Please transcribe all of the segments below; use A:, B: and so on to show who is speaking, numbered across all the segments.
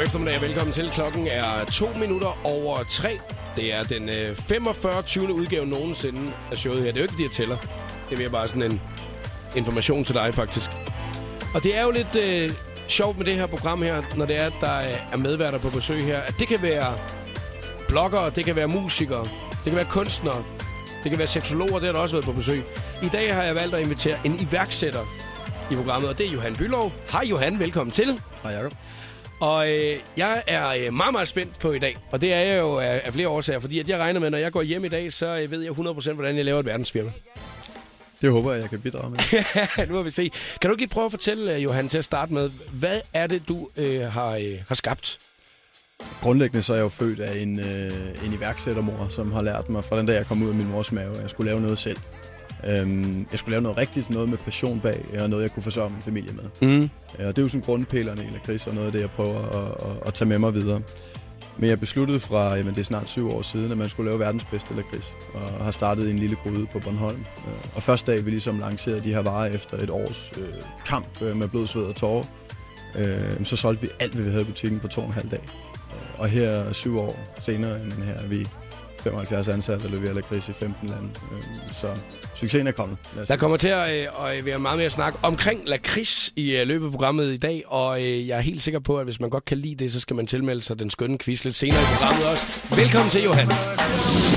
A: God eftermiddag og velkommen til. Klokken er to minutter over tre. Det er den øh, 45. 20. udgave nogensinde af showet her. Det er jo ikke, fordi jeg tæller. Det er mere bare sådan en information til dig, faktisk. Og det er jo lidt øh, sjovt med det her program her, når det er, at der øh, er medværter på besøg her. At det kan være bloggere, det kan være musikere, det kan være kunstnere, det kan være seksologer, det har der også været på besøg. I dag har jeg valgt at invitere en iværksætter i programmet, og det er Johan Bylov. Hej Johan, velkommen til.
B: Hej Jacob.
A: Og øh, jeg er øh, meget, meget spændt på i dag. Og det er jeg jo af, af flere årsager, fordi at jeg regner med, at når jeg går hjem i dag, så øh, ved jeg 100% hvordan jeg laver et verdensfirma.
B: Det håber jeg, jeg kan bidrage med.
A: nu må vi se. Kan du ikke lige prøve at fortælle, øh, Johan, til at starte med, hvad er det, du øh, har, øh, har skabt?
B: Grundlæggende så er jeg jo født af en, øh, en iværksættermor, som har lært mig fra den dag, jeg kom ud af min mors mave, at jeg skulle lave noget selv. Øhm, jeg skulle lave noget rigtigt, noget med passion bag, og noget, jeg kunne forsørge min familie med.
A: Mm.
B: Ja, og det er jo sådan grundpillerne i lakrids, og noget af det, jeg prøver at, at, at tage med mig videre. Men jeg besluttede fra, jamen det er snart syv år siden, at man skulle lave verdens bedste lakrids, og har startet en lille gryde på Bornholm. Øh, Og første dag, vi ligesom lancerede de her varer efter et års øh, kamp øh, med blod, sved og tårer, øh, så solgte vi alt, hvad vi havde i butikken på to og en halv dag. Øh, Og her syv år senere, end her er vi 75 ansatte, og leverer lakrids i 15 lande. Øh, Så succesen er kommet.
A: Der kommer til at, øh, at være meget mere snak omkring lakrids i øh, løbet af programmet i dag, og øh, jeg er helt sikker på, at hvis man godt kan lide det, så skal man tilmelde sig den skønne quiz lidt senere i programmet også. Velkommen til, Johan.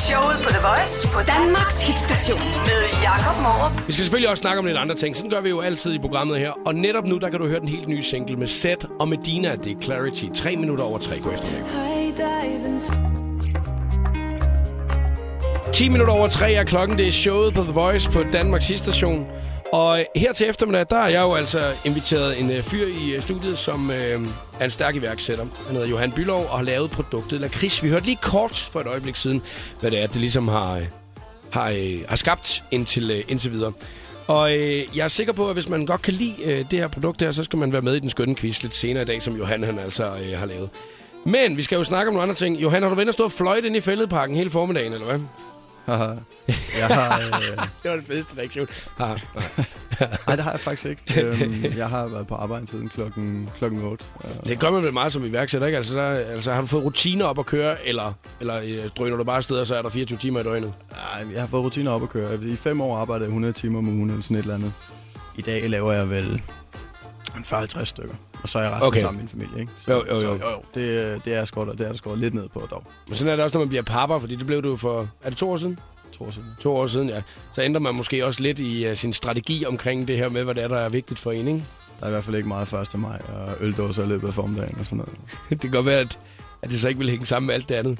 C: Showet på The Voice på Danmarks hitstation med Jakob Morup.
A: Vi skal selvfølgelig også snakke om lidt andre ting. Sådan gør vi jo altid i programmet her. Og netop nu, der kan du høre den helt nye single med Seth og Medina. Det er Clarity. 3 minutter over 3 går eftermiddag. 10 minutter over 3 er klokken. Det er showet på The Voice på Danmarks station. Og her til eftermiddag, der er jeg jo altså inviteret en øh, fyr i øh, studiet, som øh, er en stærk iværksætter. Han hedder Johan Bylov og har lavet produktet Lakris. Vi hørte lige kort for et øjeblik siden, hvad det er, det ligesom har, øh, har, øh, har skabt indtil, øh, indtil videre. Og øh, jeg er sikker på, at hvis man godt kan lide øh, det her produkt her, så skal man være med i den skønne quiz lidt senere i dag, som Johan han altså øh, har lavet. Men vi skal jo snakke om nogle andre ting. Johan, har du vendt at stå og fløjte ind i fældeparken hele formiddagen, eller hvad?
B: Jeg har, øh,
A: Det var den fedeste reaktion. Nej.
B: Det har jeg faktisk ikke. øhm, jeg har været på arbejde siden klokken, klokken 8. Øh,
A: Det gør man vel meget som iværksætter, ikke? Altså, der, altså har du fået rutiner op at køre, eller, eller øh, drøner du bare afsted, og så er der 24 timer i døgnet?
B: nej, jeg har fået rutiner op at køre. I fem år arbejdede jeg 100 timer om ugen eller sådan et eller andet. I dag laver jeg vel en 40-50 stykker. Og så er jeg resten
A: Okay.
B: sammen med min familie, ikke? Så,
A: Jo, jo, jo.
B: Så, jo, jo. Det, det, er skåret, det er skåret lidt ned på dog.
A: Men sådan er det også, når man bliver papper, fordi det blev du for... Er det to år siden?
B: Tror jeg sådan.
A: To år siden, ja. Så ændrer man måske også lidt i uh, sin strategi omkring det her med, hvad det er, der er vigtigt for en, ikke?
B: Der er i hvert fald ikke meget 1. maj og øldåser i løbet af formiddagen og sådan noget.
A: det kan godt være, at, at det så ikke vil hænge sammen med alt det andet.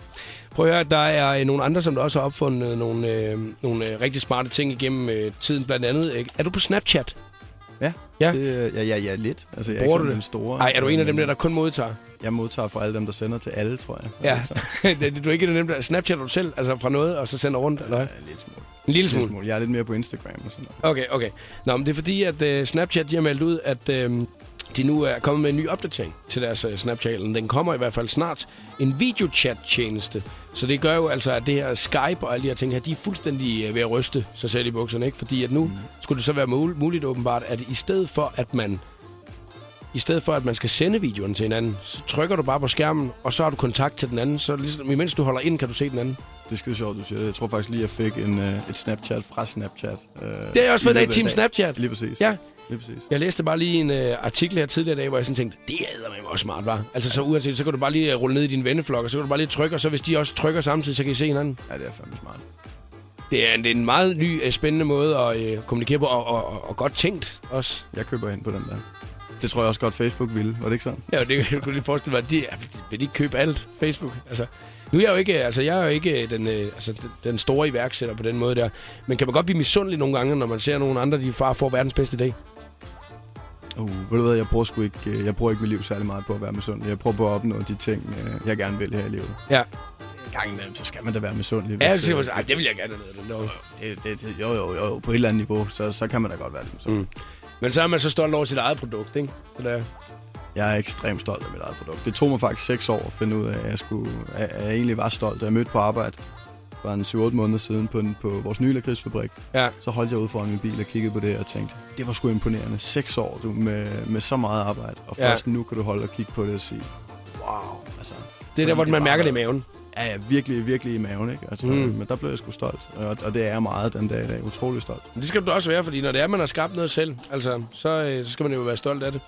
A: Prøv at høre, der er øh, nogle andre, som der også har opfundet nogle, øh, nogle øh, rigtig smarte ting igennem øh, tiden. Blandt andet, øh, er du på Snapchat?
B: Ja,
A: Ja.
B: Det, ja, ja, ja, lidt. Altså, jeg er
A: Bruger
B: ikke
A: du det?
B: store.
A: Nej, er du en af dem der, der kun modtager?
B: Jeg modtager fra alle dem, der sender til alle, tror jeg.
A: Ja.
B: Altså,
A: du er ikke en af dem, der Snapchatter du selv, altså fra noget, og så sender rundt, eller hvad?
B: ja, lidt smule.
A: En lille
B: Lille
A: smule.
B: smule. Jeg er lidt mere på Instagram og sådan noget.
A: Okay, okay. Nå, men det er fordi, at uh, Snapchat de har meldt ud, at uh, de nu er kommet med en ny opdatering til deres uh, Snapchat. Den kommer i hvert fald snart. En videochat-tjeneste. Så det gør jo altså, at det her Skype og alle de her ting her, de er fuldstændig uh, ved at ryste sig selv i bukserne, ikke? Fordi at nu mm. skulle det så være mul- muligt åbenbart, at i stedet for, at man i stedet for, at man skal sende videoen til hinanden, så trykker du bare på skærmen, og så har du kontakt til den anden. Så ligesom, imens du holder ind, kan du se den anden.
B: Det er skide sjovt, du siger det. Jeg tror faktisk lige, jeg fik en, øh, et Snapchat fra Snapchat. Øh,
A: Det har jeg også fået i dag, Team
B: dag.
A: Snapchat.
B: Lige præcis.
A: Ja,
B: Lige præcis.
A: Jeg læste bare lige en øh, artikel her tidligere i dag, hvor jeg sådan tænkte, det er med også smart, var. Altså så uanset, så kan du bare lige øh, rulle ned i din venneflok, og så kan du bare lige trykke, og så hvis de også trykker samtidig, så kan I se hinanden.
B: Ja, det er fandme smart.
A: Det er en, det er en meget ny, øh, spændende måde at øh, kommunikere på, og, og, og, og godt tænkt også.
B: Jeg køber ind på den der. Det tror jeg også godt, Facebook ville. Var det ikke sådan?
A: Ja, det kan du lige forestille mig, de, vil de ikke købe alt Facebook? Altså, nu er jeg jo ikke, altså, jeg er jo ikke den, øh, altså, den- store iværksætter på den måde der. Men kan man godt blive misundelig nogle gange, når man ser nogle andre, de far får verdens bedste dag?
B: Uh, ved du hvad, jeg bruger, sgu ikke, øh, jeg bruger ikke mit liv særlig meget på at være misundelig. Jeg prøver på at opnå de ting, øh, jeg gerne vil her i livet.
A: Ja.
B: Gang imellem, så skal man da være misundelig.
A: Ja,
B: hvis,
A: det,
B: øh,
A: det vil jeg gerne have noget.
B: det, det, det, jo, jo, jo, på et eller andet niveau, så, så kan man da godt være lidt misundelig.
A: Mm. Men så er man så stolt over sit eget produkt, ikke? Så der,
B: Jeg er ekstremt stolt af mit eget produkt. Det tog mig faktisk seks år at finde ud af, at jeg, skulle, at jeg egentlig var stolt, jeg mødte på arbejde. fra en 7-8 måneder siden på, en, på vores nye lakridsfabrik.
A: Ja.
B: Så holdt jeg ude foran min bil og kiggede på det og tænkte, det var sgu imponerende. Seks år du, med, med så meget arbejde, og
A: Ja.
B: først nu kan du holde og kigge på det og sige, wow. Altså,
A: Det er der, hvor man mærker det i maven.
B: Ja, ja, virkelig, virkelig i maven, ikke? Altså,
A: Mm.
B: Men der blev jeg sgu stolt, og, og det er jeg meget den dag i dag. Utrolig stolt.
A: Men det skal du også være, fordi når det er, man har skabt noget selv, altså, så, øh, så skal man jo være stolt af det.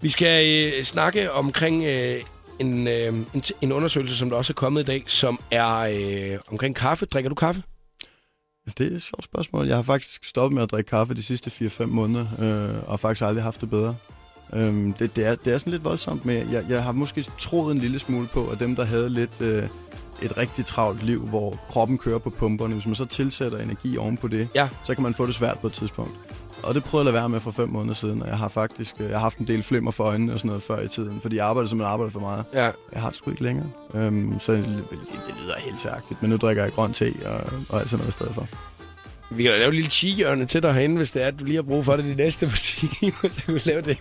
A: Vi skal øh, snakke omkring øh, en, øh, en, en undersøgelse, som der også er kommet i dag, som er øh, omkring kaffe. Drikker du kaffe?
B: Det er et sjovt spørgsmål. Jeg har faktisk stoppet med at drikke kaffe de sidste 4-5 måneder, øh, og har faktisk aldrig haft det bedre. Øhm, det, det, er, det er sådan lidt voldsomt, men jeg, jeg har måske troet en lille smule på, at dem, der havde lidt øh, et rigtig travlt liv, hvor kroppen kører på pumperne, hvis man så tilsætter energi oven på det,
A: Ja.
B: så kan man få det svært på et tidspunkt. Og det prøvede jeg at lade være med for fem måneder siden, og jeg har faktisk øh, jeg har haft en del flimmer for øjnene og sådan noget før i tiden, fordi jeg arbejdede simpelthen arbejdet for meget.
A: Ja.
B: Jeg har det sgu ikke længere. Øhm, så det, det lyder helt særligt, men nu drikker jeg grøn te og, og alt sådan noget i stedet for.
A: Vi kan da lave et lille chihjørne til dig herinde, hvis det er, at du lige har brug for det de næste par timer, så kan vi lave det.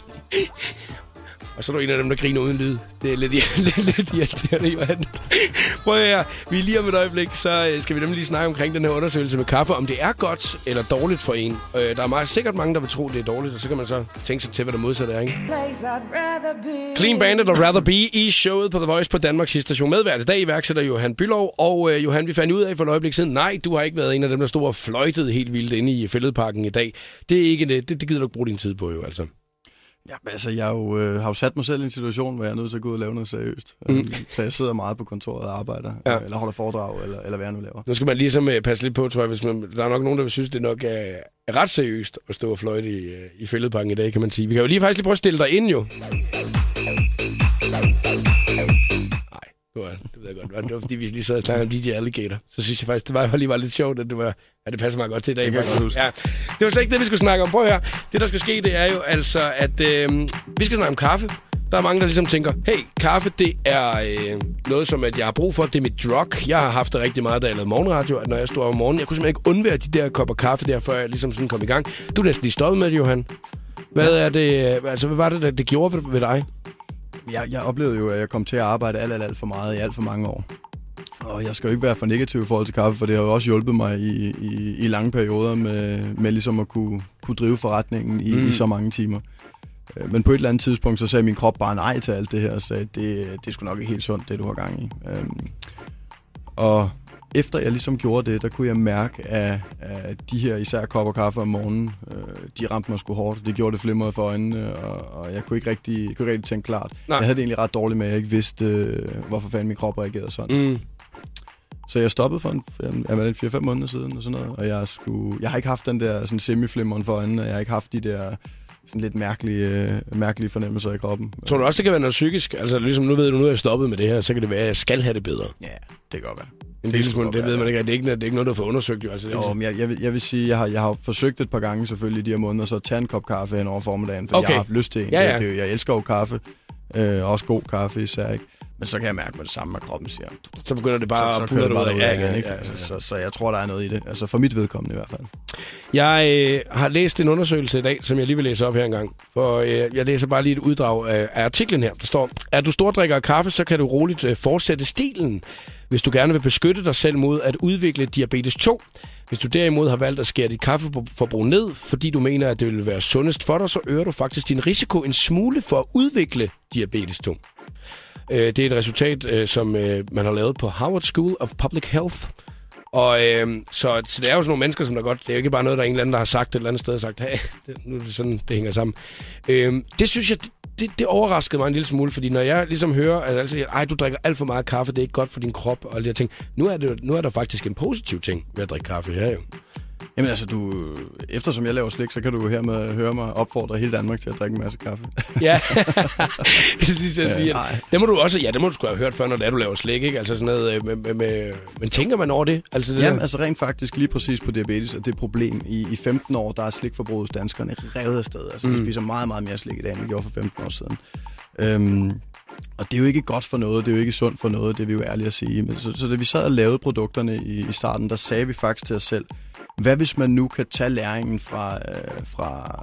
A: Og så er du en af dem, der griner uden lyd. Det er lidt, lidt, lidt irriterende, Johan. Prøv at høre. Vi er lige om et øjeblik, så øh, skal vi nemlig lige snakke omkring den her undersøgelse med kaffe, om det er godt eller dårligt for en. Øh, Der er meget, sikkert mange, der vil tro, det er dårligt, og så kan man så tænke sig til, hvad det modsatte er, ikke? Clean Bandit og Rather Be i showet på The Voice på Danmarks station. Medvært i dag iværksætter Johan Bylov. Og øh, Johan, vi fandt ud af for et øjeblik siden, nej, du har ikke været en af dem, der stod og fløjtede helt vildt inde i fældeparken i dag. Det er ikke det. Det, det gider du ikke bruge din tid på, jo altså.
B: Ja, altså, jeg jo, øh, har jo sat mig selv i en situation, hvor jeg er nødt til at gå ud og lave noget seriøst. Mm. Så jeg sidder meget på kontoret og arbejder,
A: Ja.
B: ja. eller holder foredrag, eller, eller hvad jeg nu laver.
A: Nu skal man ligesom øh, passe lidt på, tror jeg, hvis man, der er nok nogen, der vil synes, det nok er, er ret seriøst at stå og fløjte i, øh, i fældeparken i dag, kan man sige. Vi kan jo lige faktisk lige prøve at stille dig ind, jo. Det, var, det ved jeg godt. Det var fordi, vi lige sad og snakkede om DJ Alligator. Så synes jeg faktisk, det var lige var lidt sjovt, at det, var, at det passer mig godt til i dag.
B: Det kan jeg huske.
A: Ja, det var slet ikke det, vi skulle snakke om. Prøv her. Det, der skal ske, det er jo altså, at øh, vi skal snakke om kaffe. Der er mange, der ligesom tænker, hey, kaffe, det er øh, noget, som at jeg har brug for. Det er mit drug. Jeg har haft det rigtig meget, da jeg lavede morgenradio, at når jeg stod op om morgenen, jeg kunne simpelthen ikke undvære de der kopper kaffe der, før jeg ligesom sådan kom i gang. Du er næsten lige stoppet med det, Johan. Hvad er det, øh, altså, hvad var det, der det gjorde ved, ved dig?
B: Jeg, jeg oplevede jo, at jeg kom til at arbejde alt, alt, alt for meget i alt for mange år. Og jeg skal jo ikke være for negativ i forhold til kaffe, for det har jo også hjulpet mig i, i, i lange perioder med, med ligesom at kunne, kunne drive forretningen i, mm. i så mange timer. Øh, Men på et eller andet tidspunkt, så sagde min krop bare nej til alt det her, og sagde, det, det er sgu nok ikke helt sundt, det du har gang i. Øhm, og efter jeg ligesom gjorde det, der kunne jeg mærke, at, at de her især kopper kaffe om morgenen, øh, de ramte mig sgu hårdt. Det gjorde det flimrede for øjnene, og, og jeg kunne ikke rigtig, kunne ikke rigtig tænke klart.
A: Nej.
B: Jeg havde det egentlig ret dårligt med, at jeg ikke vidste, øh, hvorfor fanden min krop reagerede sådan.
A: Mm.
B: Så jeg stoppede for en, en, en, en 4-5 måneder siden, og sådan noget, og jeg, skulle, jeg har ikke haft den der sådan semiflimmeren for øjnene, og jeg har ikke haft de der sådan lidt mærkelige, øh, mærkelige fornemmelser i kroppen.
A: Tror du også, det kan være noget psykisk? Altså, ligesom nu ved du, nu er jeg stoppet med det her, så kan det være, at jeg skal have det bedre.
B: Ja, det kan godt være.
A: En lille smule, det ved man ikke. Det er ikke, det er ikke noget, du får undersøgt, jo. Altså, det
B: Jo,
A: ikke-
B: men jeg, jeg, vil, jeg vil sige, jeg har, jeg har forsøgt et par gange selvfølgelig i de her måneder, så at tage en kop kaffe hen over formiddagen, for
A: Okay.
B: jeg har haft lyst til en.
A: Ja, ja.
B: Jeg, jeg elsker jo kaffe, øh, også god kaffe især, ikke? Men så kan jeg mærke med det samme, at kroppen siger,
A: så begynder det bare
B: så, så
A: at pudre
B: det bare
A: derudad.
B: derud igen, ikke?
A: Ja, ja,
B: Altså,
A: ja.
B: så, så jeg tror, der er noget i det. Altså for mit vedkommende i hvert fald.
A: Jeg øh, har læst en undersøgelse i dag, som jeg lige vil læse op her engang. For øh, jeg læser bare lige et uddrag af, af artiklen her. Der står, er du stordrikker af kaffe, så kan du roligt øh, fortsætte stilen, hvis du gerne vil beskytte dig selv mod at udvikle diabetes 2. Hvis du derimod har valgt at skære dit kaffeforbrug ned, fordi du mener, at det vil være sundest for dig, så øger du faktisk din risiko en smule for at udvikle diabetes 2. Øh, det er et resultat, øh, som øh, man har lavet på Harvard School of Public Health. Og øh, så, så det er jo sådan nogle mennesker, som der godt... Det er jo ikke bare noget, der er en eller anden, der har sagt et eller andet sted og sagt, hey, det, nu er det sådan, det hænger sammen. Øh, det synes jeg, det, det overraskede mig en lille smule, fordi når jeg ligesom hører, at altså, ej, du drikker alt for meget kaffe, det er ikke godt for din krop, og alle de her ting. Nu er, det, nu er der faktisk en positiv ting ved at drikke kaffe her jo.
B: Jamen altså, du, eftersom jeg laver slik, så kan du hermed høre mig opfordre hele Danmark til at drikke en masse kaffe.
A: Ja, lige til at sige.
B: nej.
A: Det må du også, ja, det må du sgu have hørt før, når det er, du laver slik, ikke? Altså sådan noget øh, med, med, med, men tænker man over det? Altså det
B: Jamen,
A: der?
B: altså rent faktisk lige præcis på diabetes, at det er et problem. I, I 15 år, der er slikforbruget hos danskerne revet afsted. Altså, mm. vi spiser meget, meget mere slik i dag, end vi gjorde for 15 år siden. Øhm, og det er jo ikke godt for noget, det er jo ikke sundt for noget, det vi jo ærlige at sige. Men, så, så da vi sad og lavede produkterne i, i starten, der sagde vi faktisk til os selv, hvad hvis man nu kan tage læringen fra, øh, fra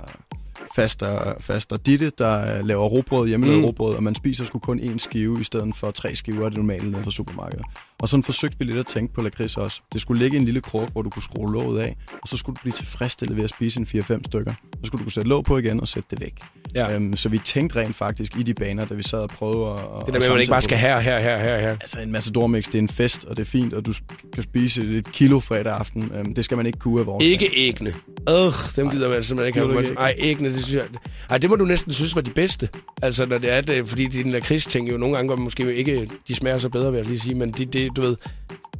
B: faster, faster Ditte, der laver råbrød, hjemmelavet
A: Mm.
B: råbrød, og man spiser sgu kun én skive i stedet for tre skiver af det normale nede fra supermarkedet. Og sådan forsøgte vi lidt at tænke på lakrids også. Det skulle ligge i en lille krog, hvor du kunne skrue låget af, og så skulle du blive tilfredsstillet ved at spise en 4-5 stykker. Så skulle du kunne sætte låg på igen og sætte det væk.
A: Ja.
B: Øhm, så vi tænkte rent faktisk i de baner, da vi sad og prøvede at...
A: Det der med, at man ikke bare skal her, her, her, her, her.
B: Altså en Matador Mix, det er en fest, og det er fint, og du kan spise et kilo fredag aften. Øhm, det skal man ikke kunne af vores
A: Ikke ægne. Øh, dem gider man simpelthen ikke have.
B: ikke
A: Nej, ægne, det synes jeg... Ej, det må du næsten synes var de bedste. Altså, når det er det, fordi din lakrids-ting jo nogle gange går måske ikke... De smager så bedre, vil jeg lige sige, men det, det du ved...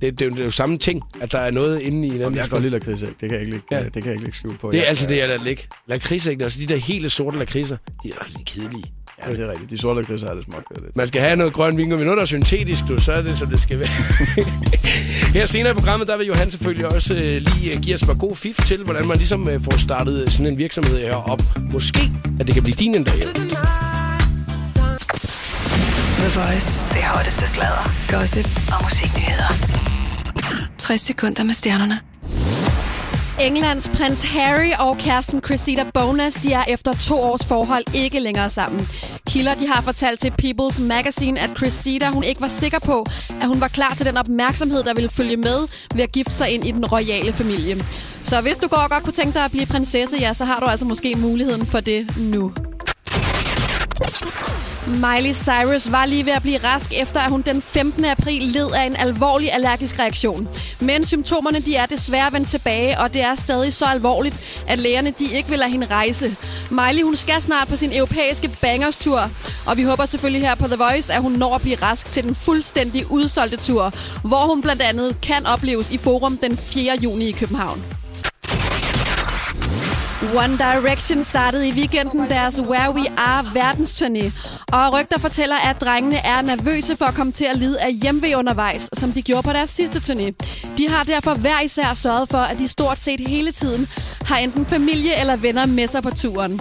A: Det, det, er jo- det er jo samme ting, at der er noget inde i en anden.
B: jeg kan godt lide lakridsæg. Det kan jeg ikke lægge,
A: Ja.
B: det kan jeg ikke lægge skjul på.
A: Det er
B: Jeg-
A: altid det, jeg lader ligge. Lakridsæggene, altså de der hele sorte lakridser, de er lidt kedelige.
B: Ja, det er rigtigt. De sorte lakridser er det småt lidt.
A: Man skal have noget grøn vingummi, noget der er syntetisk, du, så er det, som det skal være. Her senere i programmet, der vil Johan selvfølgelig også øh, lige øh, give os et god fif til, hvordan man ligesom øh, får startet øh, sådan en virksomhed her op. Måske, at det kan blive din en dag.
C: The Voice. Det hotteste sladder, gossip og musiknyheder. 60 sekunder med stjernerne.
D: Englands prins Harry og kæresten Cressida Bonas, de er efter to års forhold ikke længere sammen. Kilder de har fortalt til People's Magazine, at Cressida hun ikke var sikker på, at hun var klar til den opmærksomhed, der ville følge med ved at gifte sig ind i den royale familie. Så hvis du går og godt kunne tænke dig at blive prinsesse, ja, så har du altså måske muligheden for det nu. Miley Cyrus var lige ved at blive rask efter, at hun den 15. april led af en alvorlig allergisk reaktion. Men symptomerne de er desværre vendt tilbage, og det er stadig så alvorligt, at lægerne de ikke vil lade hende rejse. Miley hun skal snart på sin europæiske bangers-tur, og vi håber selvfølgelig her på The Voice, at hun når at blive rask til den fuldstændig udsolgte tur, hvor hun blandt andet kan opleves i Forum den 4. juni i København. One Direction startede i weekenden deres Where We Are verdensturné. Og rygter fortæller, at drengene er nervøse for at komme til at lide af hjemvej undervejs, som de gjorde på deres sidste turné. De har derfor hver især sørget for, at de stort set hele tiden har enten familie eller venner med sig på turen.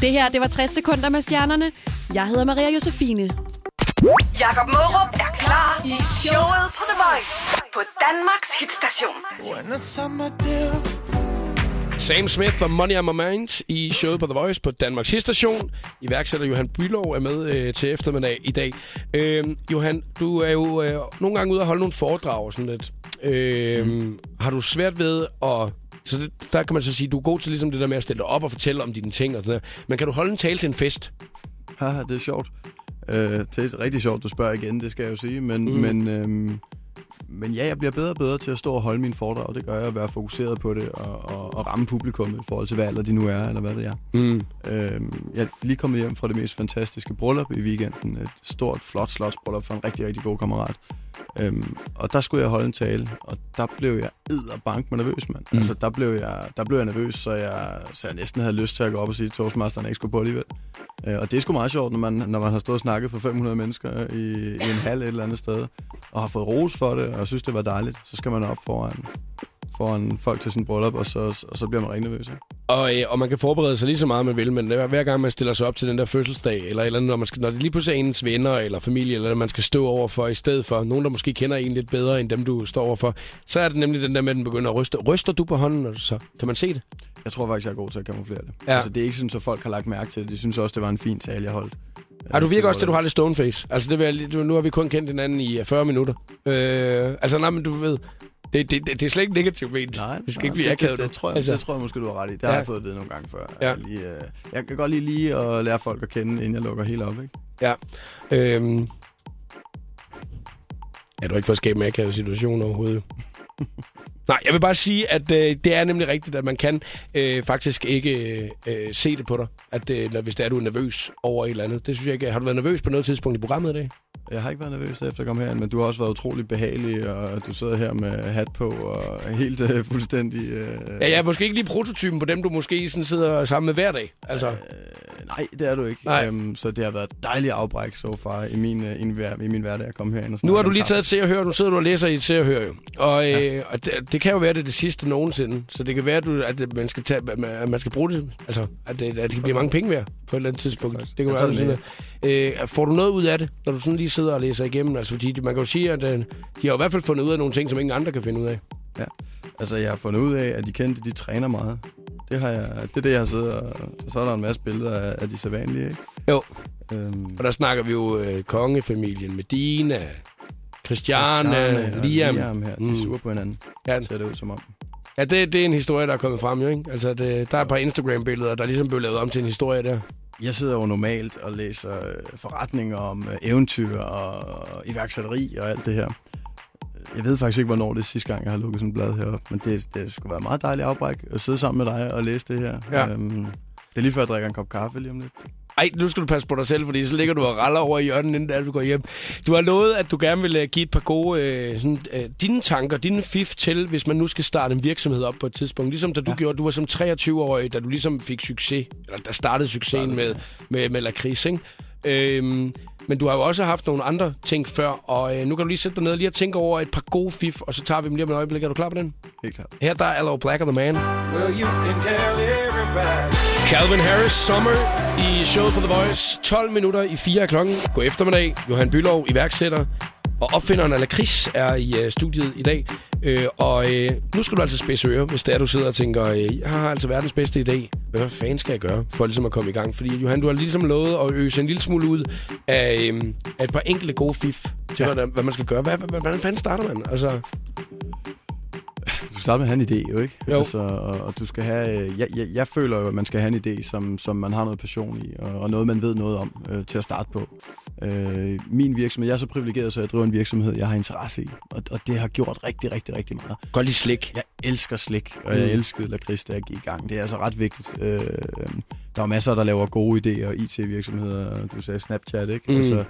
D: Det her, det var 60 sekunder med stjernerne. Jeg hedder Maria Josefine.
C: Jakob Mørup er klar i showet på The Voice på Danmarks hitstation.
A: Sam Smith og Money on My Mind i showet på The Voice på Danmarks station. Iværksætter Johan Bylov er med øh, til eftermiddag i dag. Øh, Johan, du er jo øh, nogle gange ude og holde nogle foredrag og sådan lidt. Øh, mm. Har du svært ved at... Så det, der kan man så sige, du er god til ligesom det der med at stille dig op og fortælle om dine ting og sådan der. Men kan du holde en tale til en fest?
B: Haha, det er sjovt. Øh, det er rigtig sjovt, du spørger igen, det skal jeg jo sige. Men,
A: Mm.
B: men, øhm, men ja, jeg bliver bedre og bedre til at stå og holde mine foredrag. Det gør jeg at være fokuseret på det og, og, og ramme publikummet i forhold til, hvad alder de nu er, eller hvad det er.
A: Mm.
B: Øhm, jeg er lige kommet hjem fra det mest fantastiske bryllup i weekenden. Et stort, flot slotsbryllup for en rigtig, rigtig god kammerat. Øhm, og der skulle jeg holde en tale, og der blev jeg bank med nervøs, mand. Mm. Altså, der blev, jeg, der blev jeg nervøs, så jeg, så jeg næsten havde lyst til at gå op og sige toastmasteren, at jeg ikke skulle på alligevel. Øh, og det er sgu meget sjovt, når man, når man har stået og snakket for 500 mennesker i, i en hal et eller andet sted, og har fået ros for det, og synes, det var dejligt, så skal man op foran, foran folk til sin bryllup, og så, og så bliver man rigtig nervøs. Ikke?
A: Og, øh, og man kan forberede sig lige så meget, man vil, men hver, gang man stiller sig op til den der fødselsdag, eller, eller når, man skal, når det lige pludselig er ens venner eller familie, eller man skal stå over for i stedet for nogen, der måske kender en lidt bedre, end dem, du står over for, så er det nemlig den der med, at den begynder at ryste. Ryster du på hånden, og så kan man se det?
B: Jeg tror faktisk, jeg er god til at kamuflere det.
A: Ja.
B: Altså, det er ikke sådan, at folk har lagt mærke til det. De synes også, det var en fin tale, jeg holdt.
A: Ja, du virker også til, at du
B: har...
A: har lidt stone face. Altså, det vil jeg, nu har vi kun kendt hinanden i øh, 40 minutter. Øh, altså, nej, men du ved, det, det, det, det er slet ikke negativt ment.
B: Nej,
A: det skal
B: nej,
A: ikke blive akavet.
B: det, det, tror jeg,
A: altså,
B: det tror jeg måske, du har ret i. Det
A: Ja.
B: har jeg fået at vide nogle gange før.
A: Ja.
B: Jeg, lige, øh, jeg kan godt lige lige at lære folk at kende, inden jeg lukker helt op. Ikke?
A: Ja. Øhm, er du ikke for at skabe en akavet situation overhovedet? Nej, jeg vil bare sige, at øh, det er nemlig rigtigt, at man kan øh, faktisk ikke øh, se det på dig, at, øh, når, hvis det er, du er nervøs over et eller andet. Det synes jeg ikke. Har du været nervøs på noget tidspunkt i programmet i dag?
B: Jeg har ikke været nervøs efter at komme herind, men du har også været utrolig behagelig, og du sidder her med hat på og helt øh, fuldstændig... Øh,
A: Ja, jeg er måske ikke lige prototypen på dem, du måske sådan sidder sammen med hver dag. Altså,
B: Øh, nej, det er du ikke.
A: Nej.
B: Øhm, så det har været et dejligt afbræk så far i min, øh, i, min, i min hverdag at komme herind og
A: Nu har du lige taget et se og hør. Nu sidder du og læser i et se og hør jo. Og, øh, og det, det, kan jo være, det er det sidste nogensinde. Så det kan være, at, du, at man, skal tage, at man skal bruge det. Altså, at det, at det kan blive mange penge værd på et eller andet tidspunkt. Det kan være, siger. øh, Får du noget ud af det, når du sådan lige sidder og læser igennem? Altså, fordi man kan jo sige, at øh, de har i hvert fald fundet ud af nogle ting, som ingen andre kan finde ud af.
B: Ja. Altså, jeg har fundet ud af, at de kendte, de træner meget. Det, har jeg, det er det, jeg har siddet og... Så er der en masse billeder af, af de sædvanlige, ikke?
A: Jo.
B: Øhm,
A: Og der snakker vi jo øh, kongefamilien Medina, Christiane,
B: Christiane
A: Liam.
B: Liam her, de
A: Mm.
B: er sure på hinanden.
A: Ja,
B: Ser det ud som om.
A: ja det, det er en historie, der er kommet frem, jo, ikke? Altså, det, der er et par Instagram-billeder, der ligesom blev lavet om til en historie der.
B: Jeg sidder jo normalt og læser øh, forretninger om øh, eventyr og iværksætteri og alt det her. Jeg ved faktisk ikke, hvornår det er sidste gang, jeg har lukket sådan et blad heroppe, men det, det skulle være meget dejligt afbræk at sidde sammen med dig og læse det her.
A: Ja.
B: Øhm, det er lige før, jeg drikker en kop kaffe lige om lidt.
A: Ej, nu skal du passe på dig selv, fordi så ligger du og raller over i hjørnet, inden da du går hjem. Du har lovet, at du gerne vil øh, give et par gode øh, sådan, øh, dine tanker, dine fif til, hvis man nu skal starte en virksomhed op på et tidspunkt. Ligesom da du ja. Gjorde, du var som 23-årig, da du ligesom fik succes, eller der startede succesen med, med, med lakrids, ikke? Øhm, men du har jo også haft nogle andre ting før, og øh, nu kan du lige sætte dig ned og lige og tænke over et par gode fif, og så tager vi dem lige om et øjeblik. Er du klar på den?
B: Helt klart.
A: Her der er Allo Black of the Man.
E: Well, you can tell everybody.
A: Calvin Harris, Summer i showet på The Voice. 12 minutter i 4 af klokken. God eftermiddag. Johan Bylov, iværksætter. Og opfinderen af Lakris er i uh, studiet i dag. Øh, og øh, nu skal du altså spidse øre, hvis det er, du sidder og tænker, øh, jeg har altså verdens bedste idé. Hvad fanden skal jeg gøre for ligesom at komme i gang? Fordi Johan, du har ligesom lovet at øse en lille smule ud af, øh, af et par enkelte gode fif til, ja. hvad, hvad man skal gøre. Hvad, hvad, hvordan fanden starter man? Altså,
B: skal starte med at have en idé, jo ikke?
A: Jo.
B: Altså, og, og du skal have... øh, Jeg, jeg, jeg føler jo, at man skal have en idé, som, som man har noget passion i, og, og noget, man ved noget om øh, til at starte på. Øh, min virksomhed, jeg er så privilegeret, så jeg driver en virksomhed, jeg har interesse i, og, og det har gjort rigtig, rigtig, rigtig meget.
A: godt lige slik.
B: Jeg elsker slik, og jeg
A: Mm.
B: elskede lakrids, da jeg gik i gang. Det er altså ret vigtigt. Øh, der er masser, der laver gode idéer, IT-virksomheder, du sagde Snapchat, ikke?
A: Mm.
B: Altså,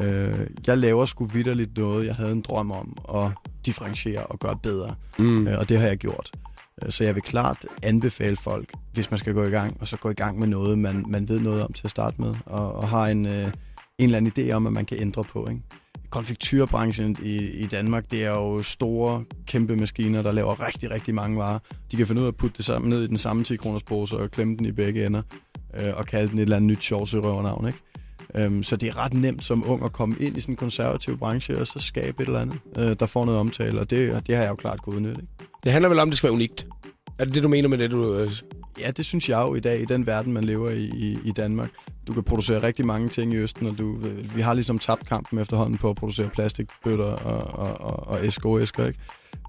B: øh, jeg laver sgu vidderligt noget, jeg havde en drøm om at differentiere og gøre bedre.
A: Mm.
B: Øh, og det har jeg gjort. Øh, Så jeg vil klart anbefale folk, hvis man skal gå i gang, og så gå i gang med noget, man, man ved noget om til at starte med, og, og har en, øh, en eller anden idé om, at man kan ændre på. Ikke? Konfekturbranchen i, i Danmark, det er jo store, kæmpe maskiner, der laver rigtig, rigtig mange varer. De kan finde ud af at putte det sammen ned i den samme 10 kroners pose og klemme den i begge ender, øh, og kalde den et eller andet nyt sjovt røvernavn, ikke? Øhm, så det er ret nemt som ung at komme ind i sådan en konservativ branche, og så skabe et eller andet, øh, der får noget omtale, og det, det har jeg jo klart gået nyt, ikke?
A: Det handler vel om, at det skal være unikt. Er det det, du mener med det, du... Øh,
B: Ja, det synes jeg jo i dag, i den verden, man lever i, i, i Danmark. Du kan producere rigtig mange ting i Østen, og du, vi har ligesom tabt kampen efterhånden på at producere plastikbøtter og, og, og, og SK-æsker, ikke?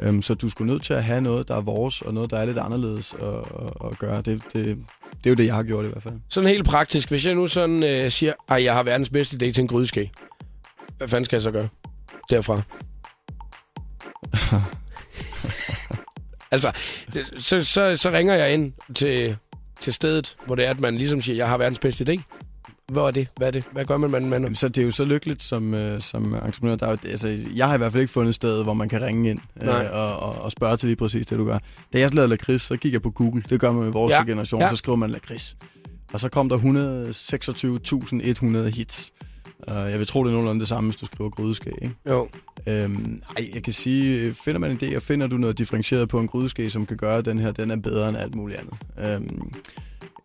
B: Um, så du skulle nødt til at have noget, der er vores, og noget, der er lidt anderledes at, at, at gøre. Det, det, det er jo det, jeg har gjort i hvert fald.
A: Sådan helt praktisk. Hvis jeg nu sådan øh, siger, at jeg har verdens bedste idé til en grydeske. Hvad fanden skal jeg så gøre derfra? altså, det, så, så, så ringer jeg ind til, til stedet, hvor det er, at man ligesom siger, jeg har verdens bedste idé. Hvor er det? Hvad er det? Hvad gør man? man, man?
B: Jamen, så det er jo så lykkeligt som, øh, som entreprenør. Der er, jo- altså, jeg har i hvert fald ikke fundet et sted, hvor man kan ringe ind øh, og, og, og spørge til lige præcis det, du gør. Da jeg lavede lakrids, så gik jeg på Google. Det gør man med vores
A: Ja,
B: generation. ja. Så skriver man lakrids. Og så kom der 126.100 hits. Uh, jeg vil tro, det er nogenlunde det samme, hvis du skriver grydeskæg. Ikke?
A: Jo.
B: Øhm, ej, jeg kan sige, finder man en idé, og finder du noget differentieret på en grydeske, som kan gøre, at den her den er bedre end alt muligt andet. Øhm,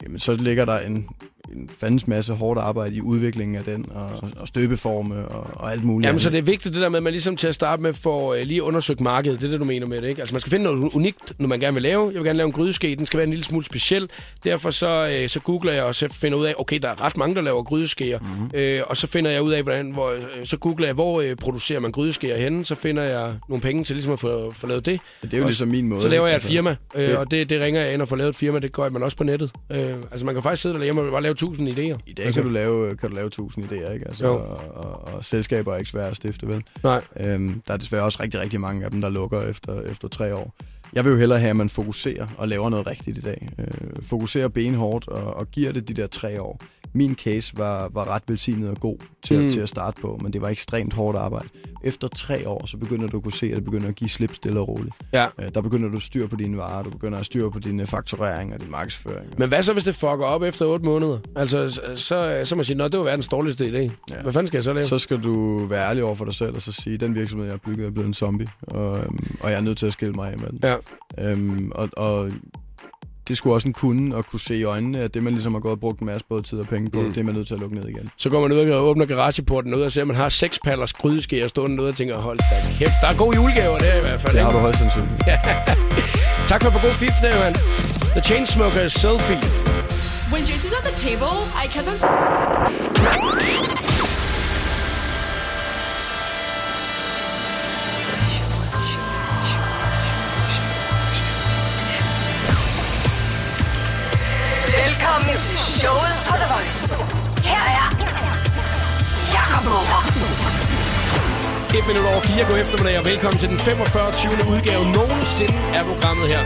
B: jamen, så ligger der en, en fandens masse hårdt arbejde i udviklingen af den, og, og støbeforme og, og alt muligt
A: Jamen, så det er vigtigt det der med, at man ligesom til at starte med får øh, lige undersøgt markedet. Det er det, du mener med det, ikke? Altså, man skal finde noget unikt, når man gerne vil lave. Jeg vil gerne lave en grydeske. Den skal være en lille smule speciel. Derfor så, øh, så googler jeg, og så finder ud af, okay, der er ret mange, der laver grydeskeer.
B: Mhm.
A: Mm-hmm. Øh, og så finder jeg ud af, hvordan, hvor, øh, så googler jeg, hvor øh, producerer man grydeskeer henne. Så finder jeg nogle penge til ligesom at få, få lavet det.
B: det er jo ligesom min måde.
A: Så laver jeg et
B: altså.
A: firma, øh,
B: det-
A: og det, det ringer jeg ind og får lavet et firma. Det gør man også på nettet. Øh, altså, man kan faktisk sidde derhjemme og bare lave tusind idéer.
B: I dag kan du lave, kan du lave tusind idéer, ikke? Altså,
A: Jo.
B: og, og, og, selskaber er ikke svære at stifte, vel?
A: Nej.
B: Øhm, der er desværre også rigtig, rigtig mange af dem, der lukker efter, efter tre år. Jeg vil jo hellere have, at man fokuserer og laver noget rigtigt i dag. Øh, fokuserer benhårdt og, og giver det de der tre år. Min case var, var ret velsignet og god til,
A: Mm.
B: til at starte på, men det var ekstremt hårdt arbejde. Efter tre år, så begynder du at kunne se, at det begynder at give slip stille og roligt.
A: Ja.
B: Øh, der begynder du at styre på dine varer, du begynder at styre på din øh, fakturering og din markedsføring.
A: Men hvad så, hvis det fucker op efter 8 måneder? Altså, så, så, så må man sige, at det var verdens dårligste idé. Ja. Hvad fanden skal jeg så lave?
B: Så skal du være ærlig over for dig selv og så sige, at den virksomhed, jeg har bygget, er blevet en zombie, og, øhm, og jeg er nødt til at skille mig af med den.
A: Ja.
B: Øhm, og, og det skulle også en kunde at kunne se i øjnene, at det, man ligesom har gået og brugt en masse både tid og penge på,
A: Mm.
B: det er man nødt til at lukke ned igen.
A: Så går man ud og åbner garageporten ud og ser, at man har seks paller grydeskeer stående ud og tænker, hold da kæft, der er gode julegaver der i hvert fald.
B: Det har du højst sandsynligt.
A: Tak for på god fif, der, Johan. The Chainsmokers Selfie.
F: When Jason was at the table, I kept on.
C: Velkommen til showet på The Voice. Her er Jakob Morup.
A: Et minut over fire god eftermiddag, og velkommen til den 45. 20. udgave nogensinde af programmet her.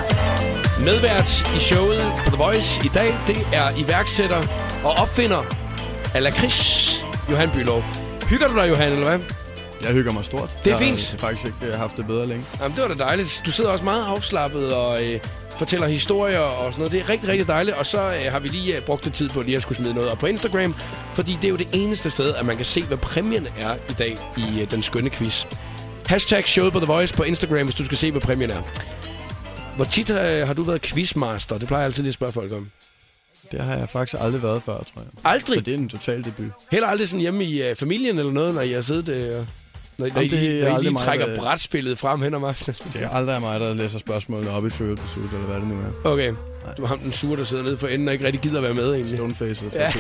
A: Medvært i showet på The Voice i dag, det er iværksætter og opfinder af lakrids, Johan Bylov. Hygger du dig, Johan, eller hvad?
B: Jeg hygger mig stort.
A: Det er
B: jeg
A: fint.
B: har faktisk ikke øh, haft det bedre længe.
A: Jamen, det var da dejligt. Du sidder også meget afslappet og øh, fortæller historier og sådan noget. Det er rigtig, rigtig dejligt. Og så øh, har vi lige øh, brugt lidt tid på lige at skulle smide noget op på Instagram. Fordi det er jo det eneste sted, at man kan se, hvad præmien er i dag i øh, den skønne quiz. Hashtag showet på The Voice på Instagram, hvis du skal se, hvad præmien er. Hvor tit øh, har du været quizmaster? Det plejer jeg altid lige at spørge folk om.
B: Det har jeg faktisk aldrig været før, tror jeg.
A: Aldrig?
B: Så det er en total debut.
A: Heller aldrig sådan hjemme i øh, familien eller noget, når I har siddet... Øh, når, når,
B: Jamen,
A: I,
B: det er
A: når I lige
B: mig,
A: trækker
B: der-
A: brætspillet frem hen om aftenen.
B: Det er aldrig mig, der læser spørgsmålene op i Trivial Pursuit, eller hvad det nu er.
A: Okay. Du har ham den sure, der sidder nede for enden og ikke rigtig gider være med egentlig.
B: Stonefacet for
A: Ja.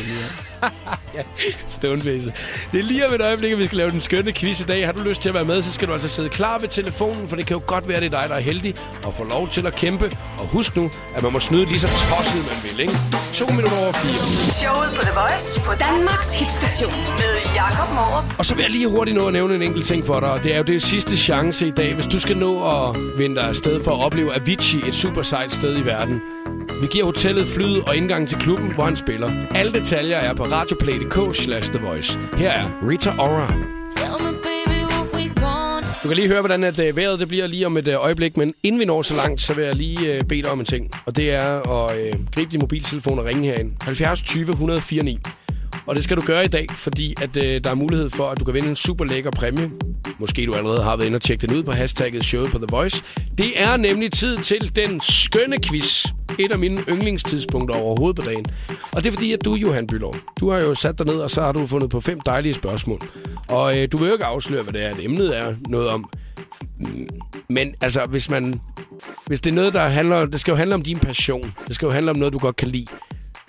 B: ja.
A: Stoneface. Det er lige om et øjeblik, at vi skal lave den skønne quiz i dag. Har du lyst til at være med, så skal du altså sidde klar ved telefonen, for det kan jo godt være, det er dig, der er heldig og får lov til at kæmpe. Og husk nu, at man må snyde lige så tosset, man vil, ikke? To minutter over fire.
C: Showet på The Voice på Danmarks hitstation med Jakob Morup.
A: Og så vil jeg lige hurtigt nå at nævne en enkelt ting for dig, og det er jo det sidste chance i dag, hvis du skal nå at vinde dig afsted for at opleve Avicii, et super sejt sted i verden. Vi giver hotellet flyet og indgang til klubben, hvor han spiller. Alle detaljer er på radioplay.dk slash The Voice. Her er Rita Ora. Du kan lige høre, hvordan at, uh, vejret det bliver lige om et uh, øjeblik, men inden vi når så langt, så vil jeg lige uh, bede dig om en ting. Og det er at uh, gribe din mobiltelefon og ringe herind. 70 20 104 9. Og det skal du gøre i dag, fordi at øh, der er mulighed for, at du kan vinde en super lækker præmie. Måske du allerede har været inde og tjekke den ud på hashtagget showet på The Voice. Det er nemlig tid til den skønne quiz. Et af mine yndlingstidspunkter overhovedet på dagen. Og det er fordi, at du, Johan Bylov, du har jo sat dig ned, og så har du fundet på fem dejlige spørgsmål. Og øh, du vil jo ikke afsløre, hvad det er, at emnet er noget om. Mm, men altså, hvis man... Hvis det er noget, der handler... Det skal jo handle om din passion. Det skal jo handle om noget, du godt kan lide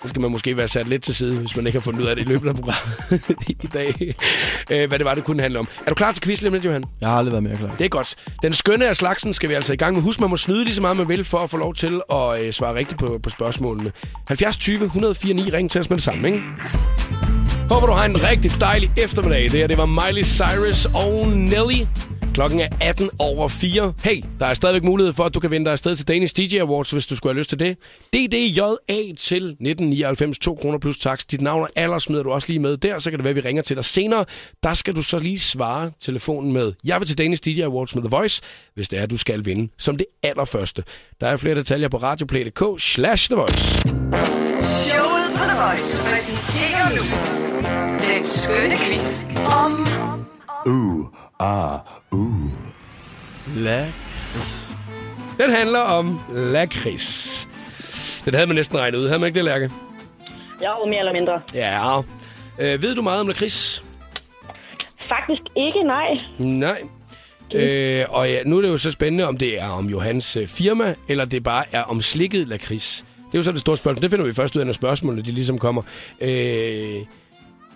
A: så skal man måske være sat lidt til side, hvis man ikke har fundet ud af det i løbet af programmet i dag. Øh, hvad det var, det kunne handle om. Er du klar til quiz lidt, Johan?
B: Jeg har aldrig været mere klar.
A: Det er godt. Den skønne af slagsen skal vi altså i gang med. Husk, man må snyde lige så meget, man vil, for at få lov til at øh, svare rigtigt på, på spørgsmålene. 70 20 104 9. Ring til os med det samme, ikke? Håber, du har en rigtig dejlig eftermiddag. Det her, det var Miley Cyrus og Nelly. Klokken er 18 over 4. Hey, der er stadigvæk mulighed for, at du kan vinde dig afsted til Danish DJ Awards, hvis du skulle have lyst til det. DDJA til 1999, 2 kroner plus tax. Dit navn og alder smider du også lige med der, så kan det være, at vi ringer til dig senere. Der skal du så lige svare telefonen med, jeg vil til Danish DJ Awards med The Voice, hvis det er, at du skal vinde som det allerførste. Der er flere detaljer på radioplay.dk slash The Voice.
C: Showet på The Voice præsenterer nu den skønne quiz om
B: Lakrids.
A: Den handler om lakrids. Den havde man næsten regnet ud. Havde man ikke det, Lærke?
G: Jo, mere eller mindre.
A: Ja. Øh, ved du meget om lakrids?
G: Faktisk ikke, nej.
A: Nej. Øh, og ja, nu er det jo så spændende, om det er om Johans øh, firma, eller det bare er om slikket lakrids. Det er jo så det store spørgsmål. Det finder vi først ud af, når spørgsmålene de ligesom kommer. Øh,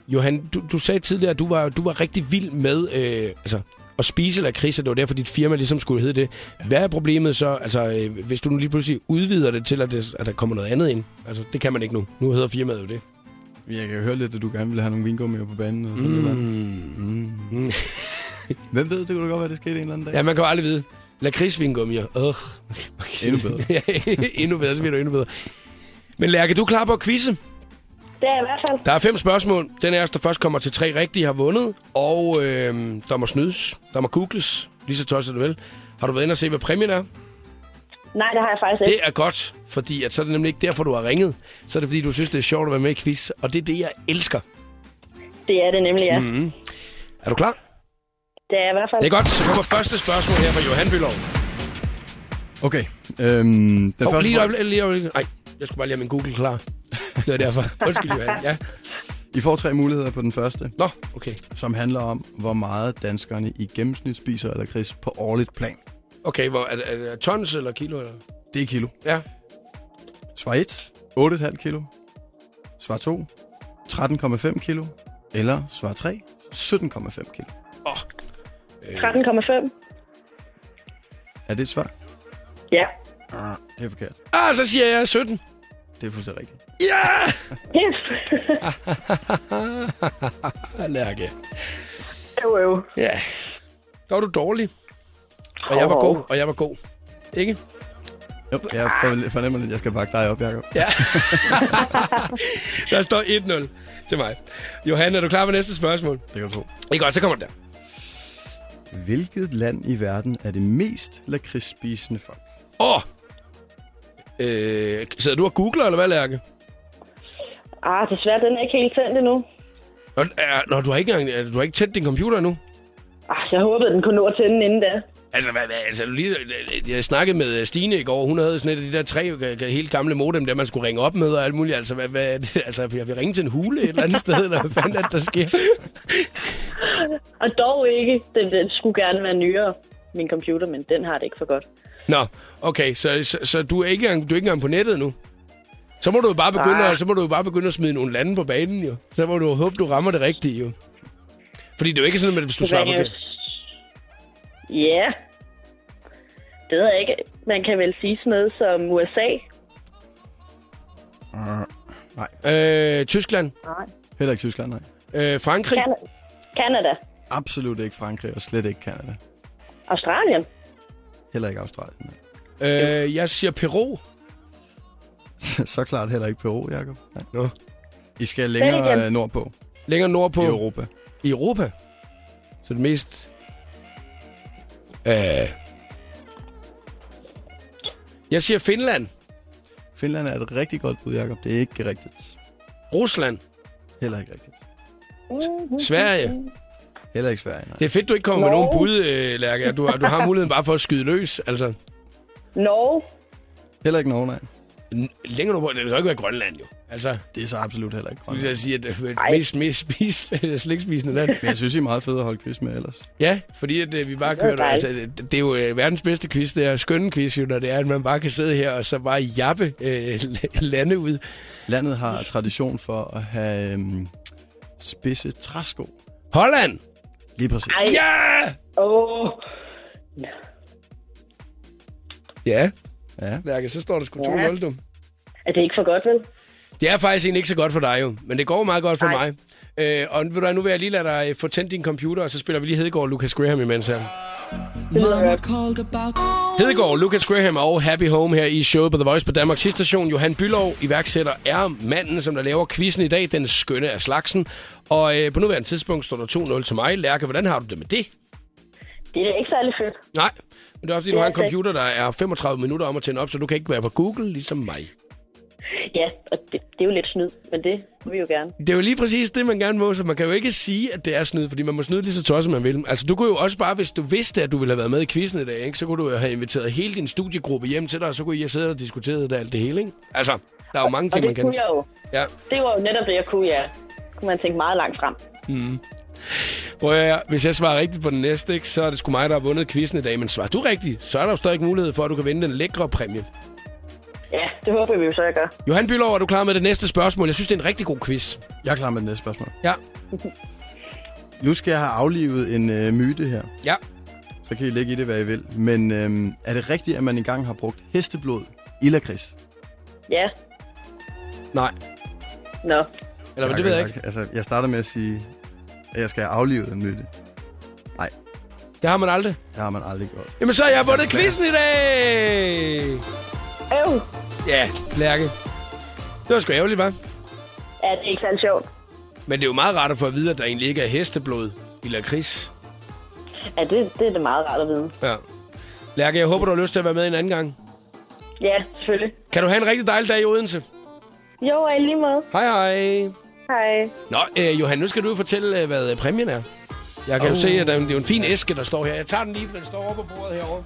A: Johan, du, du sagde tidligere, at du var, du var rigtig vild med øh, altså, at spise lakrids, og det var derfor, dit firma ligesom skulle hedde det. Hvad er problemet så, altså, øh, hvis du nu lige pludselig udvider det til, at, det, at der kommer noget andet ind? Altså, det kan man ikke nu. Nu hedder firmaet jo det.
B: Jeg kan høre lidt, at du gerne vil have nogle vingummier på banen. Og sådan mm. noget. Mm. Hvem ved, det kunne da godt være, det skete en eller anden dag.
A: Ja, man kan jo aldrig vide. Lakridsvingummier. Uh.
B: Endnu bedre.
A: endnu bedre, så bliver du endnu bedre. Men Lærke, du er klar på at quizze?
G: Det er i hvert fald.
A: Der er fem spørgsmål. Den af os, der først kommer til tre rigtige, har vundet. Og øh, der må snydes. Der må googles. Lige så tosset du vil. Har du været inde og se, hvad præmien er?
G: Nej, det har jeg faktisk ikke.
A: Det er godt, fordi at så er det nemlig ikke derfor, du har ringet. Så er det, fordi du synes, det er sjovt at være med i quiz. Og det er det, jeg elsker.
G: Det er det nemlig, ja.
A: Mm. Er du klar?
G: Det er i hvert fald.
A: Det er godt. Så kommer første spørgsmål her fra Johan Bylov.
B: Okay. Øhm, den
A: Oh,
B: første
A: lige et øjeblik, lige øjeblik. Nej, jeg skulle bare lige have min Google klar. Det er derfor. Undskyld, Johan. Ja.
B: I får tre muligheder på den første,
A: Nå, okay.
B: som handler om, hvor meget danskerne i gennemsnit spiser eller kris på årligt plan.
A: Okay, hvor, er, det, er det tons eller kilo? Eller?
B: Det er kilo.
A: Ja.
B: Svar 1, 8,5 kilo. Svar 2, 13,5 kilo. Eller svar 3, 17,5 kilo.
G: 13,5.
B: Er det et svar?
G: Ja.
B: Ah, det er forkert.
A: Ah, så siger jeg 17.
B: Det er fuldstændig rigtigt.
A: Ja!
G: Yes.
A: Lærke.
G: jo, jo.
A: Ja. Der var du dårlig. Og jeg var god, og jeg var god. Ikke?
B: Jo, jeg for- fornemmer lidt, at jeg skal bakke dig op, Jacob.
A: Ja. Der står 1-0 til mig. Johan, er du klar på næste spørgsmål?
B: Det kan du tro.
A: Det er godt, så kommer det der.
B: Hvilket land i verden er det mest lakridsspisende folk?
A: Åh! Oh. Øh, sidder du og googler, eller hvad, Lærke?
G: Ah, desværre, den er ikke helt tændt endnu.
A: Nå, er, nå, du har ikke engang, du har ikke tændt din computer endnu?
G: Ah, jeg håbede, den kunne nå at tænde inden da.
A: Altså, hvad, hvad, altså, du lige, jeg snakkede med Stine i går. Hun havde sådan et af de der tre øh, helt gamle modem, der man skulle ringe op med og alt muligt. Altså, hvad, hvad, er det? altså jeg vil ringe til en hule et eller andet sted, eller hvad fanden er det, der sker?
G: Og dog ikke. Den, den skulle gerne være nyere, min computer, men den har det ikke for godt.
A: Nå, okay, så, så, så du, er ikke engang, du er ikke engang på nettet nu? Så må du jo bare begynde, at, så må du jo bare begynde at smide nogle lande på banen, jo. Så må du jo håbe, du rammer det rigtige, jo. Fordi det er jo ikke sådan, at hvis du svarer forkert.
G: Ja. Det ved jeg ikke. Man kan vel sige sådan noget som USA.
B: Uh, nej,
A: Øh, Tyskland,
G: Nej.
B: heller ikke Tyskland, nej.
A: øh, Frankrig,
G: Kan- Canada.
B: Absolut ikke Frankrig, og slet ikke Canada.
G: Australien.
B: Heller ikke Australien. nej.
A: øh, jeg siger Peru.
B: Så klart heller ikke Peru, Jacob. Nej.
A: Nå.
B: I skal længere
G: Belgien.
B: øh, nordpå
A: Længere nordpå.
B: i Europa.
A: I Europa. Så det mest... Øh, jeg siger Finland,
B: Finland er et rigtig godt bud, Jacob. Det er ikke rigtigt.
A: Rusland,
B: Heller ikke rigtigt.
A: Sverige.
B: Heller ikke Sverige, nej.
A: Det er fedt, du ikke kommer med
G: Norge.
A: nogen bud, øh, Lærke. Du, har- du har muligheden bare for at skyde løs. Altså,
G: Norge.
B: Heller ikke Norge, nej.
A: Længere nordpå, det kan jo ikke være Grønland, jo. Altså,
B: Det er så absolut heller ikke Grønland.
A: vil sige, at det er det mest, mest spis, slikspisende land.
B: Men jeg synes, I er meget fede at holde quiz med ellers.
A: Ja, fordi at, øh, vi bare
G: Det er
A: kører... Altså,
G: dejligt.
A: det det er jo øh, verdens bedste quiz, det er skønne quiz, jo, når det er, at man bare kan sidde her og så bare jappe øh, lande ud.
B: Landet har tradition for at have øhm, spidse træsko.
A: Holland!
B: Lige præcis.
G: Ej.
A: Ja!
G: Åh.
A: Ja,
B: Ja.
A: Lærke, så står der sgu
G: Ja.
A: 2-0, du.
G: Er det ikke for godt, vel?
A: Det er faktisk egentlig ikke så godt for dig jo, men det går meget godt for
G: Nej.
A: mig. Øh, og ved du nu vil jeg lige lade dig få tændt din computer, og så spiller vi lige Hedegaard og Lucas Graham imens her. Hedegaard, Lucas Graham og Happy Home her i showet på The Voice på Danmarks station. Johan Bylov, iværksætter, er manden, som der laver quizzen i dag, den skønne af slagsen. Og øh, på nuværende tidspunkt står der 2-0 til mig. Lærke, hvordan har du det med det?
G: Det er ikke særlig fedt.
A: Nej, men det er også fordi, du har en computer, der er 35 minutter om at tænde op, så du kan ikke være på Google, ligesom mig.
G: Ja, og det, det er jo lidt snyd, men det vil vi jo gerne.
A: Det er jo lige præcis det, man gerne må, så man kan jo ikke sige, at det er snyd, fordi man må snyde lige så tosset, man vil. Altså, du kunne jo også bare, hvis du vidste, at du ville have været med i quizzen i dag, ikke, så kunne du jo have inviteret hele din studiegruppe hjem til dig, og så kunne I have siddet og diskuteret det alt det hele, ikke? Altså, der er jo mange
G: Og
A: ting, man
G: det
A: kan.
G: kunne jeg jo.
A: Ja.
G: Det var jo netop det, jeg kunne, ja. Kunne man tænke meget langt frem.
A: Prøv at, hvis jeg svarer rigtigt på den næste, ikke, så er det sgu mig, der har vundet quizzen i dag. Men svarer du rigtigt, så er der jo stadig mulighed for, at du kan vinde den lækre præmie.
G: Ja, det håber vi jo så, jeg gør.
A: Johan Bylov, er du klar med det næste spørgsmål? Jeg synes, det er en rigtig god quiz.
B: Jeg er klar med det næste spørgsmål.
A: Ja.
B: Nu skal jeg have aflivet en øh, myte her.
A: Ja.
B: Så kan I lægge i det, hvad I vil. Men øhm, er det rigtigt, at man engang har brugt hesteblod i lakrids?
G: Ja,
A: Nej.
G: nå.
A: Eller hvad, det ved jeg ikke.
B: Altså, jeg starter med at sige, at jeg skal have aflivet en myte.
A: Det har man aldrig.
B: Det har man aldrig gjort.
A: Jamen, så har jeg vundet quizzen i dag!
G: Øv.
A: Ja, Lærke. Det var sgu ærgerligt, hva'?
G: Ja, det er ikke særlig sjovt.
A: Men det er jo meget rart at få at vide, at der egentlig ikke er hesteblod i lakrids.
G: Ja, det, det er det meget rart at vide.
A: Ja. Lærke, jeg håber, du har lyst til at være med en anden gang.
G: Ja, selvfølgelig.
A: Kan du have en rigtig dejlig dag i Odense?
G: Jo, og i lige måde.
A: Hej hej.
G: Hej.
A: Nå, øh, Johan, nu skal du fortælle, øh, hvad øh, præmien er. Jeg kan oh. jo se, at der, er- det er en fin æske, der står her. Jeg tager den lige, for den står oppe på bordet herovre.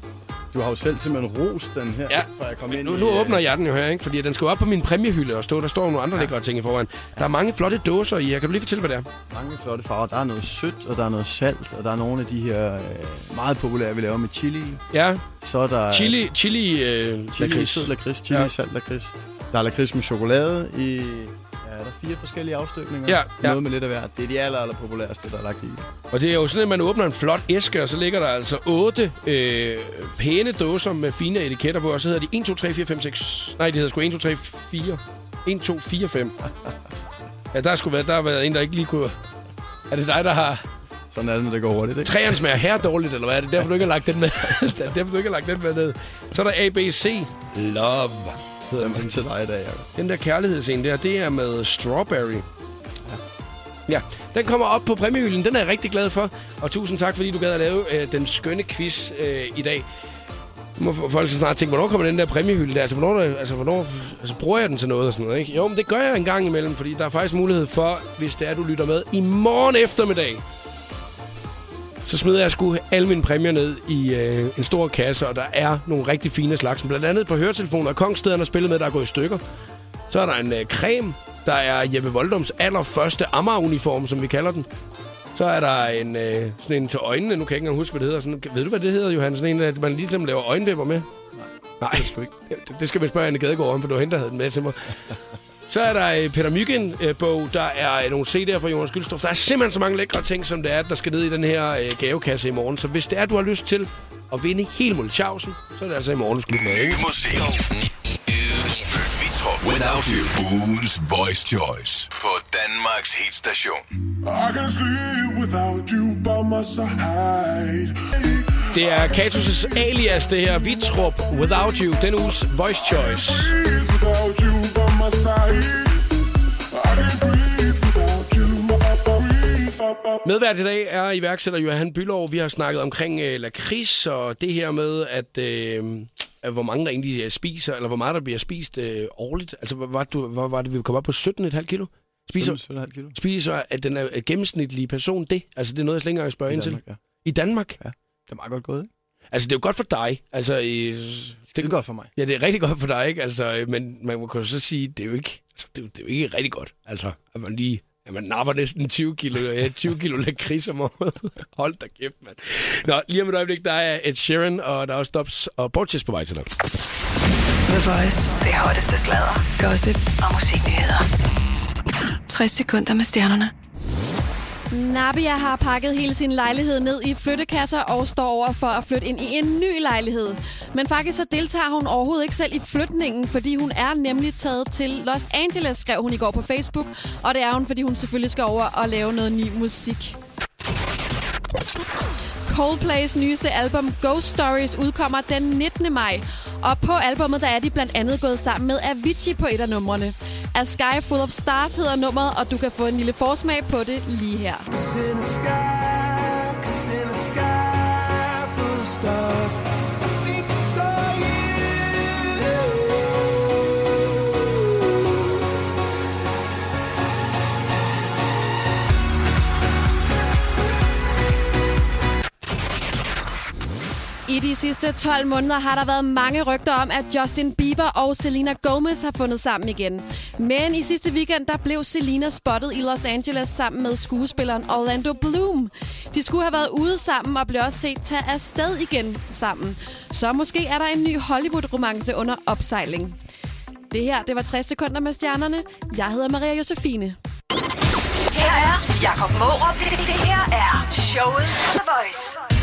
B: Du har jo selv simpelthen rost den her,
A: Ja.
B: før jeg kom ind
A: Nu,
B: i,
A: nu
B: øh,
A: åbner jeg den jo her, ikke? Fordi den skal jo op på min præmiehylde og stå. Der står nogle andre ja. lækre ting i foran. Der er mange flotte dåser i. Jeg kan du lige fortælle, hvad det er?
B: mange flotte farver. Der er noget sødt, og der er noget salt, og der er nogle af de her øh, meget populære, vi laver med chili.
A: Ja,
B: Så er der
A: chili, chili, øh,
B: chili
A: lakrids.
B: sød lakrids, chili
A: ja.
B: salt lakrids. Der er lakrids med chokolade i... Ja, der er fire forskellige afstykninger.
A: Ja, ja.
B: Noget med lidt af hvert. Det er de aller, aller populæreste, der er lagt i.
A: Og det er jo sådan, at man åbner en flot æske, og så ligger der altså otte øh, pæne dåser med fine etiketter på, og så hedder de 1, 2, 3, 4, 5, 6... Nej, de hedder sgu 1, 2, 3, 4... 1, 2, 4, 5. Ja, der sgu været, der har været en, der ikke lige kunne... Er det dig, der har...
B: Sådan er det, når det går hurtigt, ikke?
A: Træerne smager her dårligt, eller hvad er det? Derfor, du ikke har lagt den med. Det er derfor, du ikke har lagt den med ned. Så er der ABC. Love. Hedder den
B: til dig i dag, Jacob.
A: Den der kærlighedsscene der, det er med Strawberry. Ja. ja, den kommer op på præmiehylden. Den er jeg rigtig glad for. Og tusind tak, fordi du gad at lave øh, den skønne quiz øh, i dag. Nu må folk så snart tænke, hvornår kommer den der præmiehylde der? Altså, hvornår, der- altså, hvornår altså, bruger jeg den til noget og sådan noget, ikke? Jo, men det gør jeg en gang imellem, fordi der er faktisk mulighed for, hvis det er, du lytter med, i morgen eftermiddag, så smider jeg sgu alle mine præmier ned i øh, en stor kasse, og der er nogle rigtig fine slags. Blandt andet på høretelefoner og Kongstederne har spillet med, der er gået i stykker. Så er der en øh, creme, der er Jeppe Voldums allerførste Amager-uniform, som vi kalder den. Så er der en, øh, sådan en til øjnene, nu kan jeg ikke engang huske, hvad det hedder. Sådan, ved du, hvad det hedder, Johan? Sådan en, at man ligesom laver øjenvipper med? Nej. Nej,
B: Det sgu ikke.
A: det, det skal vi spørge Anne Gadegaard om, for det var hende, der havde den med til mig. Så er der øh, Peter Myggen-bog, der er øh, nogle CD'er fra Jonas Gyldstof. Der er simpelthen så mange lækre ting, som det er, der skal ned i den her øh, gavekasse i morgen. Så hvis det er, du har lyst til at vinde helt Mulchausen, så er det altså i morgen, du skal med, ikke?
H: Ny musik. Vi tror Without You. Ugens Voice Choice på Danmarks hitstation.
E: I can sleep without you by my side.
A: Det er Katus' alias, det her. Vitrup Without You, den uges Voice Choice. Medvært i dag er iværksætter Johan Bylov. Vi har snakket omkring øh, lakrids og det her med, at, øh, at hvor mange der egentlig øh, spiser, eller hvor meget der bliver spist øh, årligt. Altså, hvor var, du, hvor var det, vi kom op på 17,5 kilo? Spiser,
B: 17,5 kilo.
A: spiser at den er øh, gennemsnitlige person det? Altså, det er noget, jeg slet ikke engang spørger
B: I
A: ind til.
B: Ja.
A: I Danmark?
B: Det er meget godt gået, ikke?
A: Altså, det er jo godt for dig. Altså, øh,
B: Det er godt for mig.
A: Ja, det er rigtig godt for dig, ikke? Altså, øh, men man må kan jo så sige, det er jo ikke, altså, det er, jo- det er jo ikke rigtig godt. Altså, at man lige at man napper næsten 20 kilo, øh, 20 kilo lakrids om året. Hold da kæft, mand. Nå, lige om et øjeblik, der er Ed Sheeran, og der er også Stops og Borges på vej til dig.
C: The Voice. Det hotteste sladder, gossip og musiknyheder. 60 sekunder med stjernerne.
D: Nabia har pakket hele sin lejlighed ned i flyttekasser og står over for at flytte ind i en ny lejlighed. Men faktisk så deltager hun overhovedet ikke selv i flytningen, fordi hun er nemlig taget til Los Angeles, skrev hun i går på Facebook. Og det er hun, fordi hun selvfølgelig skal over og lave noget ny musik. Coldplays nyeste album Ghost Stories udkommer den 19. maj. Og på albummet der er de blandt andet gået sammen med Avicii på et af numrene. A Sky Full of Stars hedder nummeret, og du kan få en lille forsmag på det lige her. I de sidste 12 måneder har der været mange rygter om, at Justin Bieber og Selena Gomez har fundet sammen igen. Men i sidste weekend, der blev Selena spottet i Los Angeles sammen med skuespilleren Orlando Bloom. De skulle have været ude sammen og blev også set tage afsted igen sammen. Så måske er der en ny Hollywood-romance under opsejling. Det her, det var 60 sekunder med stjernerne. Jeg hedder Maria Josefine.
C: Her er Jakob Mårup. Det, her er showet The Voice.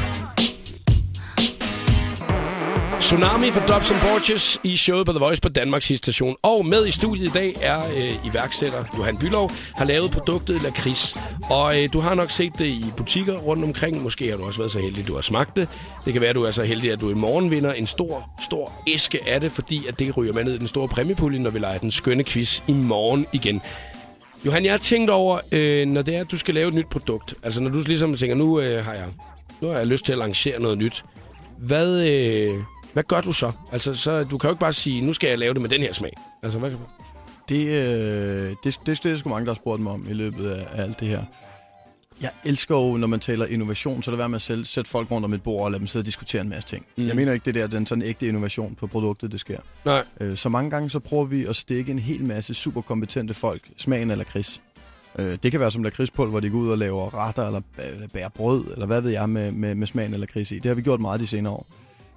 A: Tsunami for Dobson Borges i showet på The Voice på Danmarks station. Og med i studiet i dag er øh, iværksætter Johan Bylov, har lavet produktet lakrids. Og øh, du har nok set det i butikker rundt omkring. Måske har du også været så heldig, at du har smagt det. Det kan være, at du er så heldig, at du i morgen vinder en stor, stor æske af det, fordi at det ryger med ned i den store præmiepulje, når vi leger den skønne quiz i morgen igen. Johan, jeg har tænkt over, øh, når det er, at du skal lave et nyt produkt. Altså når du ligesom tænker, nu, øh, har, jeg, nu har jeg lyst til at lancere noget nyt. Hvad, øh, hvad gør du så? Altså, så? Du kan jo ikke bare sige, nu skal jeg lave det med den her smag. Altså, hvad kan
B: Det, øh, det, det, det er sgu mange, der har spurgt mig om i løbet af, af alt det her. Jeg elsker jo, når man taler innovation, så lad være med at selv sætte folk rundt om et bord og lade dem sidde og diskutere en masse ting.
A: Mm.
B: Jeg mener ikke, det der den sådan ægte innovation på produktet, det sker.
A: Nej.
B: Øh, så mange gange så prøver vi at stikke en hel masse superkompetente folk smagen af lakrids. Øh, det kan være som lakridspulver, hvor de går ud og laver retter eller bærer brød, eller hvad ved jeg, med, med, med smagen af lakrids i. Det har vi gjort meget de senere år.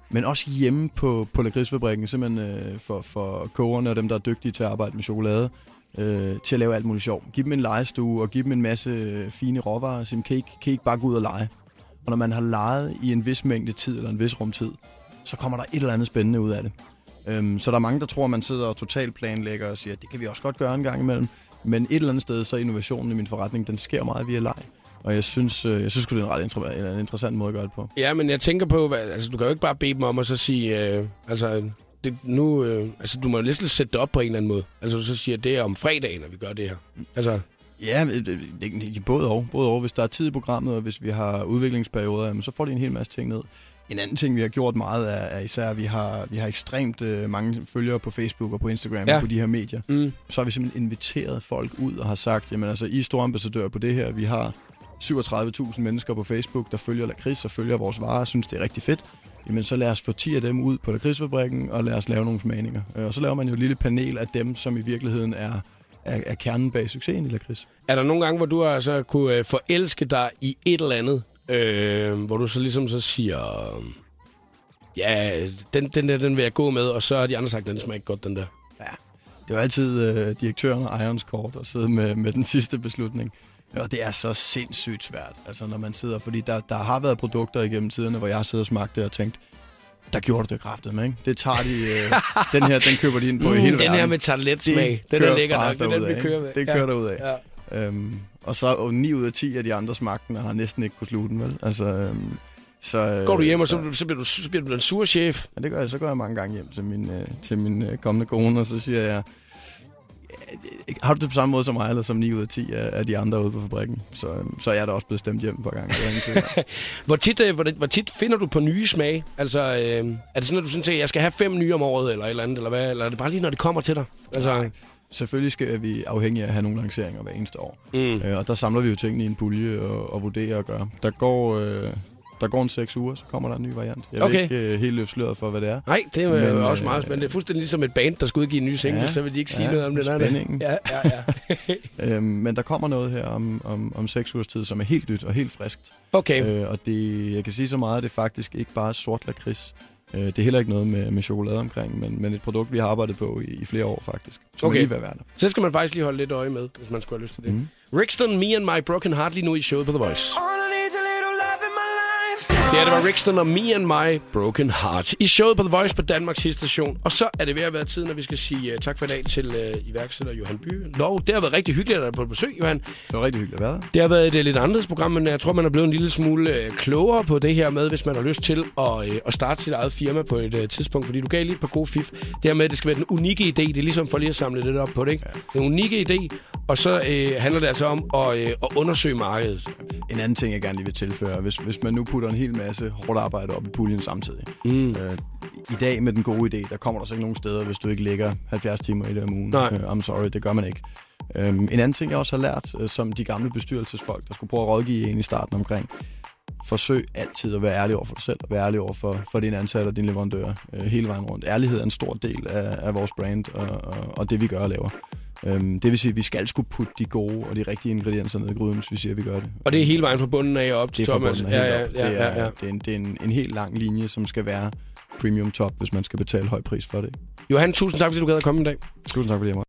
B: Men også hjemme på, på lakridsfabrikken, simpelthen øh, for, for kogerne og dem, der er dygtige til at arbejde med chokolade, øh, til at lave alt muligt sjov. Giv dem en legestue og giv dem en masse øh, fine råvarer. så kan, I, ikke- kan I ikke bare gå ud og lege? Og når man har leget i en vis mængde tid, eller en vis rumtid, så kommer der et eller andet spændende ud af det. Øhm, så der er mange, der tror, at man sidder og totalt planlægger og siger, at det kan vi også godt gøre en gang imellem. Men et eller andet sted, så er innovationen i min forretning, den sker meget via leg. Og jeg synes, øh, jeg synes det er en ret inter- eller en interessant måde at gøre det på.
A: Ja, men jeg tænker på, hvad, altså, du kan jo ikke bare bede dem om at så sige, øh, altså, det, nu, øh, altså, du må jo næsten sætte det op på en eller anden måde. Altså, du så siger, det er om fredagen, at vi gør det her. Altså,
B: Ja, det, det, det, både og. Både og. Hvis der er tid i programmet, og hvis vi har udviklingsperioder, jamen, så får de en hel masse ting ned. En anden ting, vi har gjort meget, er, er især, at vi har, vi har ekstremt øh, mange følgere på Facebook og på Instagram
A: Ja.
B: og på de her medier.
A: mm,
B: Så har vi simpelthen inviteret folk ud og har sagt, jamen altså, I er store ambassadører på det her. Vi har 37.000 mennesker på Facebook, der følger lakrids og følger vores varer og synes, det er rigtig fedt. Jamen så lad os få 10 af dem ud på lakridsfabrikken, og lad os lave nogle smagninger. Øh, Og så laver man jo et lille panel af dem, som i virkeligheden er, er, er kernen bag succesen i lakrids.
A: er der nogle gange, hvor du altså kunne øh, forelske dig i et eller andet, øh, hvor du så ligesom så siger, ja, den, den der, den vil jeg gå med, og så har de andre sagt, den smager ikke godt, den der.
B: Det er jo altid øh, direktøren og ejerens kort at sidde med, med den sidste beslutning. Og det er så sindssygt svært, altså når man sidder, fordi der, der har været produkter igennem tiderne, hvor jeg har siddet og smagt det og tænkt, der gjorde du det kraftet med, ikke? Det tager de, øh, den her, den køber de ind på i hele
A: Mm, den
B: verden.
A: her med tarteletsmag, den er lækker nok, det er den, vi kører med.
B: Det
A: Ja.
B: kører der ud af.
A: Ja.
B: Øhm, og så og 9 ud af 10 af de andre smagtene har næsten ikke kunne slutte den, vel? Altså, øhm, så, øh,
A: Går du hjem, og så, så, bliver, du, så bliver du den sure chef.
B: Ja, det gør jeg. Så går jeg mange gange hjem til min, øh, til min øh, kommende kone, og så siger jeg, "Ja, har du det på samme måde som mig, eller som 9 ud af 10 af, af de andre ude på fabrikken? Så, øh, så er jeg da også blevet stemt hjem et par gange.
A: Hvor tit, øh, hvor, hvor tit finder du på nye smage? Altså, øh, er det sådan, at du sådan tænker, jeg skal have fem nye om året, eller et eller andet, eller hvad? Eller er det bare lige, når det kommer til dig? Altså,
B: Selvfølgelig skal vi afhængige af at have nogle lanceringer hver eneste år.
A: mm.
B: Øh, og der samler vi jo tingene i en pulje og, og vurderer og gør. Der går, øh, der går en 6 uger, så kommer der en ny variant. Jeg
A: Okay.
B: vil ikke øh, helt løfte sløret for, hvad det er.
A: Nej, det er
B: Men,
A: også
B: øh,
A: meget spændende. Det er fuldstændig ligesom et band, der skal udgive en ny single,
B: Ja,
A: så vil de ikke sige
B: ja,
A: noget om det. der.
B: spændingen.
A: Ja, ja, ja.
B: Øhm, men der kommer noget her om, om, om 6 ugers tid, som er helt nyt og helt friskt.
A: Okay.
B: Øh, og det, jeg kan sige så meget, at det er faktisk ikke bare sort lakrids. Øh, det er heller ikke noget med, med chokolade omkring, men, men et produkt, vi har arbejdet på i, i flere år faktisk. Som
A: Okay.
B: lige være der.
A: Så skal man faktisk lige holde lidt øje med, hvis man skulle have lyst til det. Mm. Rixton, Me and My Broken Heart lige nu i showet på The Voice. Ja, det var Rixton og Me and My Broken Heart i showet på The Voice på Danmarks station. Og så er det ved at være tid, når vi skal sige uh, tak for i dag til uh, iværksætter Johan By. Lov, det har været rigtig hyggeligt at være på besøg, Johan.
B: Det var rigtig hyggeligt at være.
A: Det har været et øh, lidt anderledes program, men jeg tror, man er blevet en lille smule øh, klogere på det her med, hvis man har lyst til at, øh, at starte sit eget firma på et øh, tidspunkt. Fordi du gav lige et par gode fif. Det her med, at det skal være den unikke idé. Det er ligesom for lige at samle lidt op på det, ikke? Den unikke idé, og så øh, handler det altså om at, øh, at undersøge markedet.
B: En anden ting, jeg gerne lige vil tilføre, hvis, hvis man nu putter en hel masse hårdt arbejde op i puljen samtidig.
A: Mm.
B: Øh, I dag med den gode idé, der kommer der så ikke nogen steder, hvis du ikke lægger 70 timer i det om ugen.
A: Nej.
B: Øh, I'm sorry, det gør man ikke. Øhm, en anden ting, jeg også har lært, øh, som de gamle bestyrelsesfolk, der skulle prøve at rådgive en i starten omkring, forsøg altid at være ærlig over for dig selv, og være ærlig over for, for dine ansatte og dine leverandører øh, hele vejen rundt. Ærlighed er en stor del af, af vores brand og, og, og det, vi gør og laver. Øhm, det vil sige, at vi skal skulle putte de gode og de rigtige ingredienser ned i gryden, hvis vi siger, at vi gør det.
A: Og det er hele vejen fra bunden af og op til
B: Det er
A: Thomas. ja, ja,
B: det er,
A: ja, ja.
B: Det er, en, det er en, en helt lang linje, som skal være premium top, hvis man skal betale høj pris for det.
A: Johan, tusind tak, fordi du gad at komme i dag.
B: Tusind tak, fordi jeg måtte.